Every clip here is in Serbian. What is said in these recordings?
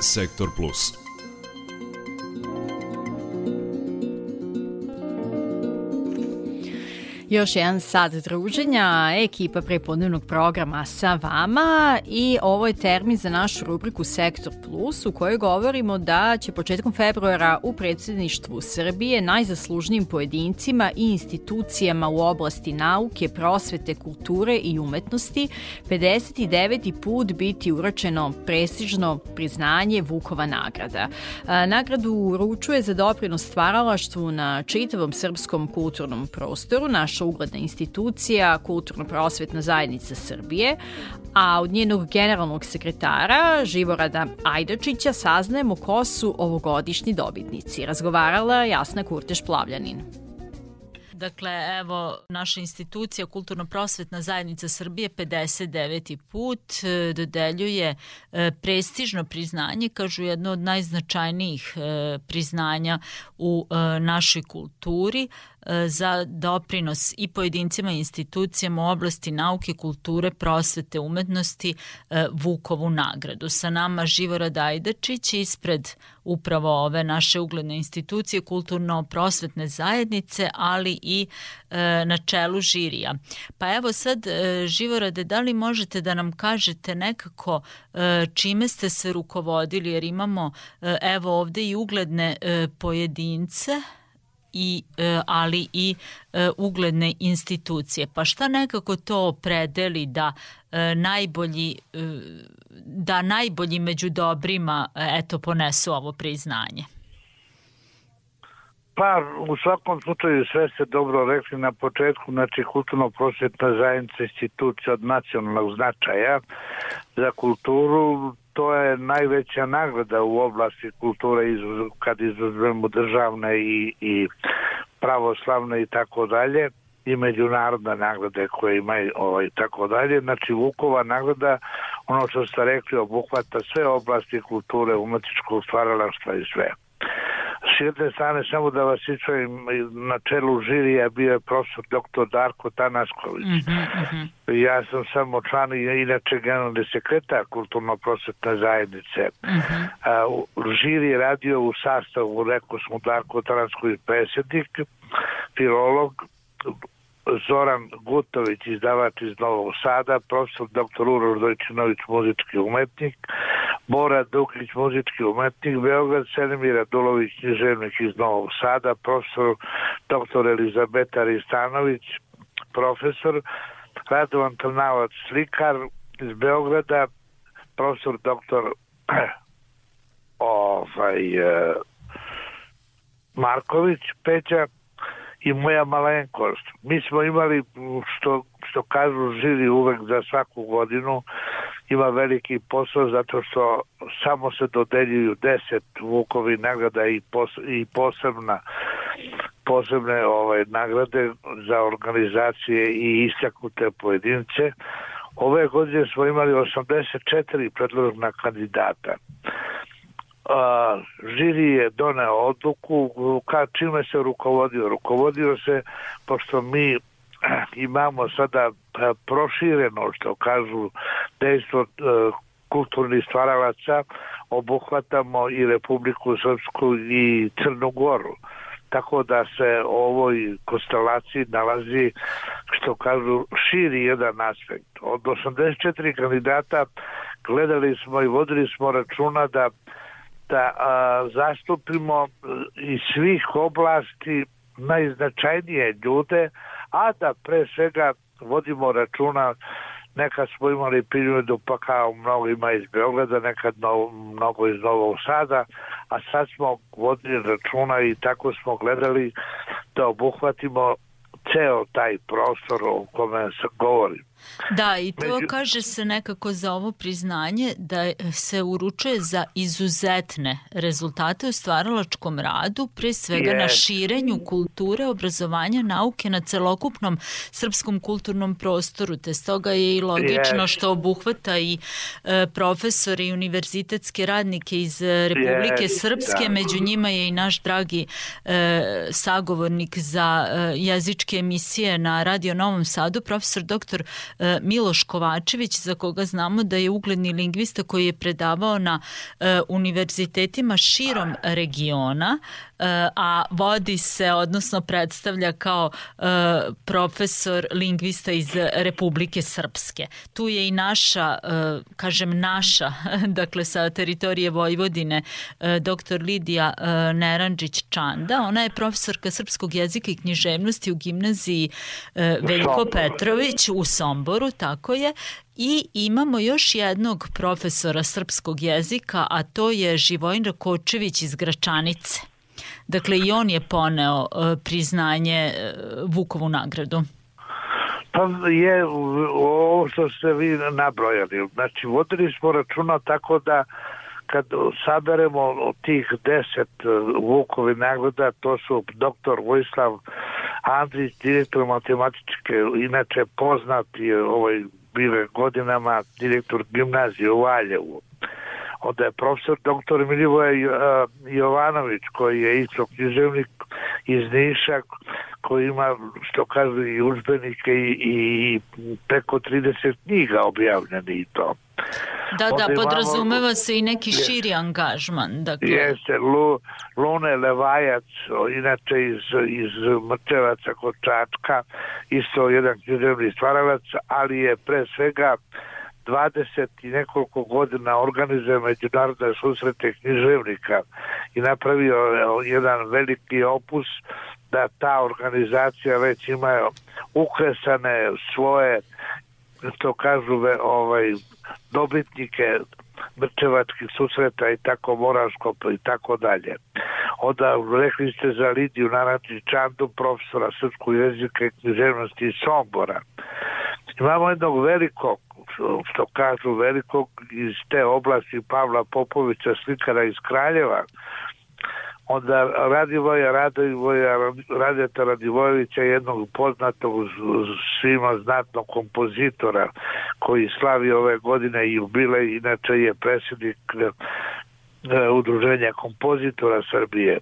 Sektor Plus. Još jedan sad druženja, ekipa prepodnevnog programa sa vama i ovo je termin za našu rubriku Sektor Plus u kojoj govorimo da će početkom februara u predsjedništvu Srbije najzaslužnijim pojedincima i institucijama u oblasti nauke, prosvete, kulture i umetnosti 59. put biti uračeno prestižno priznanje Vukova nagrada. Nagradu uručuje za doprinos stvaralaštvu na čitavom srpskom kulturnom prostoru naš naša ugledna institucija, Kulturno-prosvetna zajednica Srbije, a od njenog generalnog sekretara Živorada Ajdačića saznajemo ko su ovogodišnji dobitnici. Razgovarala Jasna Kurteš-Plavljanin. Dakle, evo, naša institucija Kulturno-prosvetna zajednica Srbije 59. put e, dodeljuje e, prestižno priznanje, kažu jedno od najznačajnijih e, priznanja u našoj kulturi, za doprinos i pojedincima i institucijama u oblasti nauke, kulture, prosvete, umetnosti Vukovu nagradu. Sa nama Živora Dajdačić ispred upravo ove naše ugledne institucije, kulturno-prosvetne zajednice, ali i e, na čelu žirija. Pa evo sad, e, Živorade, da li možete da nam kažete nekako e, čime ste se rukovodili, jer imamo e, evo ovde i ugledne e, pojedince, i e, ali i e, ugledne institucije. Pa šta nekako to predeli da e, najbolji da najbolji među dobrima eto ponesu ovo priznanje? Pa, u svakom slučaju sve ste dobro rekli na početku, znači kulturno-prosvetna zajednica institucija od nacionalnog značaja za kulturu, to je najveća nagrada u oblasti kulture kad izuzmemo državne i, i pravoslavne i tako dalje i međunarodne nagrade koje imaju ovaj, tako dalje. Znači Vukova nagrada, ono što ste rekli, obuhvata sve oblasti kulture, umetničkog stvaralaštva i sve. S jedne strane, samo da vas ispravim, na čelu žirija bio je profesor dr. Darko Tanasković. Mm -hmm, Ja sam samo član i inače generalni sekretar kulturno-prosvetne zajednice. Mm -hmm. A, žiri je radio u sastavu, rekao smo, Darko Tanasković predsjednik, filolog, Zoran Gutović, izdavač iz Novog Sada, profesor dr. Uroš Dojčinović, muzički umetnik, Bora Dukić, muzički umetnik, Beograd, Selimir Radulović, književnik iz Novog Sada, profesor dr. Elizabeta Ristanović, profesor, Radovan Trnavac, slikar iz Beograda, profesor dr. ovaj, eh, Marković, Peća, i moja malenkost. Mi smo imali, što, što kažu žiri uvek za svaku godinu, ima veliki posao zato što samo se dodeljuju deset Vukovi nagrada i, pos, i posebna posebne ovaj, nagrade za organizacije i istaknute pojedince. Ove godine smo imali 84 predložna kandidata a, žiri je doneo odluku ka čime se rukovodio. Rukovodio se, pošto mi imamo sada prošireno, što kažu, dejstvo kulturnih stvaralaca, obuhvatamo i Republiku Srpsku i Crnu Goru. Tako da se ovoj konstelaciji nalazi, što kažu, širi jedan aspekt. Od 84 kandidata gledali smo i vodili smo računa da da a, zastupimo iz svih oblasti najznačajnije ljude, a da pre svega vodimo računa nekad smo imali primjeru pa kao mnogo ima iz Beograda, nekad no, mnogo iz Novog Sada, a sad smo vodili računa i tako smo gledali da obuhvatimo ceo taj prostor o kome se govori. Da, i to Među... kaže se nekako za ovo priznanje da se uručuje za izuzetne rezultate u stvaralačkom radu, pre svega yes. na širenju kulture, obrazovanja, nauke na celokupnom srpskom kulturnom prostoru, te stoga je i logično yes. što obuhvata i e, profesore i univerzitetske radnike iz Republike yes. Srpske, da. među njima je i naš dragi e, sagovornik za e, jezičke emisije na Radio Novom Sadu, profesor doktor Miloš Kovačević, za koga znamo da je ugledni lingvista koji je predavao na e, univerzitetima širom regiona, a vodi se, odnosno predstavlja kao profesor lingvista iz Republike Srpske. Tu je i naša, kažem naša, dakle sa teritorije Vojvodine, dr. Lidija Neranđić Čanda. Ona je profesorka srpskog jezika i književnosti u gimnaziji Veljko Petrović u Somboru, tako je. I imamo još jednog profesora srpskog jezika, a to je Živojin Rakočević iz Gračanice. Dakle, i on je poneo uh, priznanje uh, Vukovu nagradu. Pa je ovo što ste vi nabrojali. Znači, vodili smo računa tako da kad saberemo tih deset Vukovi nagrada, to su doktor Vojislav Andrić, direktor matematičke, inače poznat je ovaj bile godinama direktor gimnazije u Valjevu. Onda je profesor doktor Milivoje Jovanović koji je isto književnik iz Niša koji ima što kažu i užbenike i, i preko 30 knjiga objavljeni i to. Da, da, podrazumeva se i neki širi angažman. Dakle. Jeste, Lu, Lune Levajac, inače iz, iz Mrčevaca kod Čačka, isto jedan književni stvaralac, ali je pre svega 20 i nekoliko godina organizuje međunarodne susrete književnika i napravio jedan veliki opus da ta organizacija već ima ukresane svoje to kažu ovaj dobitnike Brčevačkih susreta i tako Moravskog i tako dalje. Onda rekli ste za Lidiju Narančić Čandu, profesora srpskog jezika i književnosti iz Sombora. Imamo jednog velikog, što kažu velikog iz te oblasti Pavla Popovića, slikara iz Kraljeva, onda Radivoja Radivoja Radeta Radivojevića jednog poznatog svima znatnog kompozitora koji slavi ove godine jubilej inače je predsjednik e, udruženja kompozitora Srbije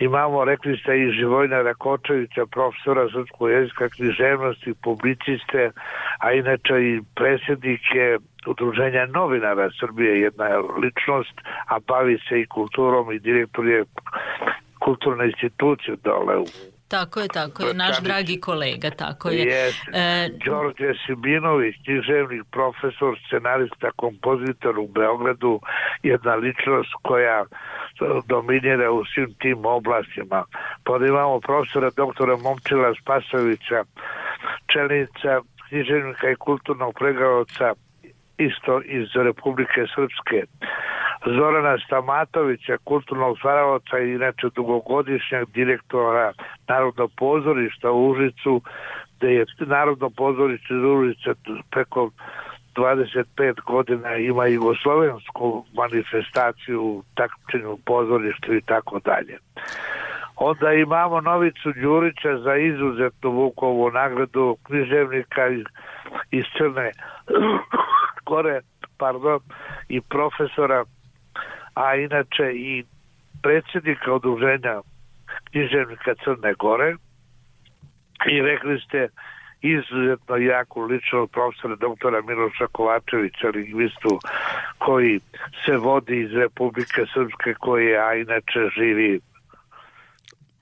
imamo, rekli ste, i Živojna Rakočevića, profesora srpskog jezika, književnosti, publiciste, a inače i predsjednike Udruženja novinara Srbije, jedna je ličnost, a bavi se i kulturom i direktor je kulturne institucije dole u Tako je, tako je, naš dragi kolega, tako je. Jeste. E, Đorđe Sibinović, književnik, profesor, scenarista, kompozitor u Beogradu, jedna ličnost koja dominira u svim tim oblastima. Pa imamo profesora doktora Momčila Spasovića, čelnica književnika i kulturnog pregavaca isto iz Republike Srpske. Zorana Stamatovića, kulturnog stvaravaca i inače dugogodišnjeg direktora Narodnog pozorišta u Užicu, gde je Narodno pozorište iz Užica preko 25 godina ima jugoslovensku manifestaciju, takmičenju pozorištu i tako dalje. Onda imamo Novicu Đurića za izuzetnu Vukovu nagradu književnika iz Crne Gore, pardon, i profesora, a inače i predsjednika udruženja književnika Crne Gore i rekli ste izuzetno jaku ličnost profesora doktora Miloša Kovačevića, lingvistu koji se vodi iz Republike Srpske koji a inače živi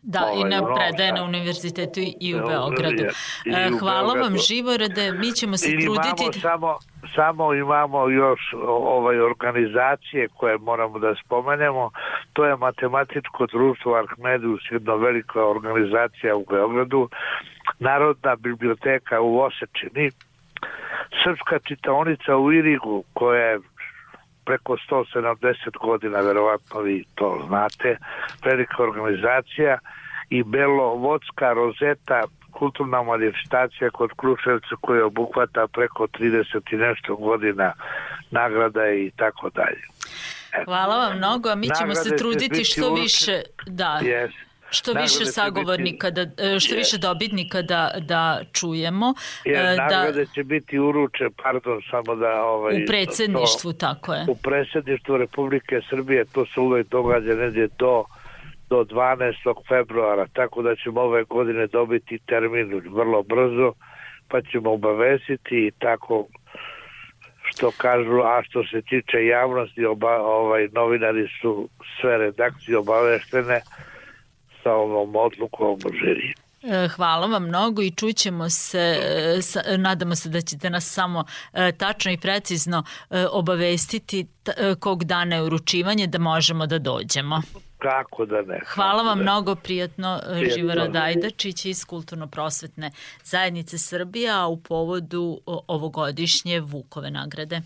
Da, ovaj, i na predaje na univerzitetu i u Beogradu. I, u Hvala Beogradu. vam, Živorade, mi ćemo se I truditi... Imamo samo, samo imamo još ovaj organizacije koje moramo da spomenemo. To je Matematičko društvo Arhmedus, jedna velika organizacija u Beogradu, Narodna biblioteka u Osečini, Srpska čitaonica u Irigu, koja je preko 170 godina, verovatno vi to znate, velika organizacija i Belovodska rozeta kulturna manifestacija kod Kruševca koja obuhvata preko 30 i nešto godina nagrada i tako dalje. Hvala vam mnogo, a mi ćemo se truditi što više da, yes. Što više sagovornika, da, e, što yes. više dobitnika da, da čujemo. Jer e, da, nagrade će biti uruče, pardon, samo da... Ovaj, u predsedništvu, to, tako je. U predsedništvu Republike Srbije, to se uvek događa negdje do do 12. februara, tako da ćemo ove godine dobiti termin vrlo brzo, pa ćemo obavesiti i tako što kažu, a što se tiče javnosti, oba, ovaj, novinari su sve redakcije obaveštene sa ovom odlukom žiri. E, hvala vam mnogo i čućemo se, e, nadamo se da ćete nas samo e, tačno i precizno obavestiti kog dana je uručivanje da možemo da dođemo. Kako da ne. Hvala vam da. mnogo, prijatno, prijatno. Živara Dajdačić iz Kulturno-prosvetne zajednice Srbija u povodu ovogodišnje Vukove nagrade.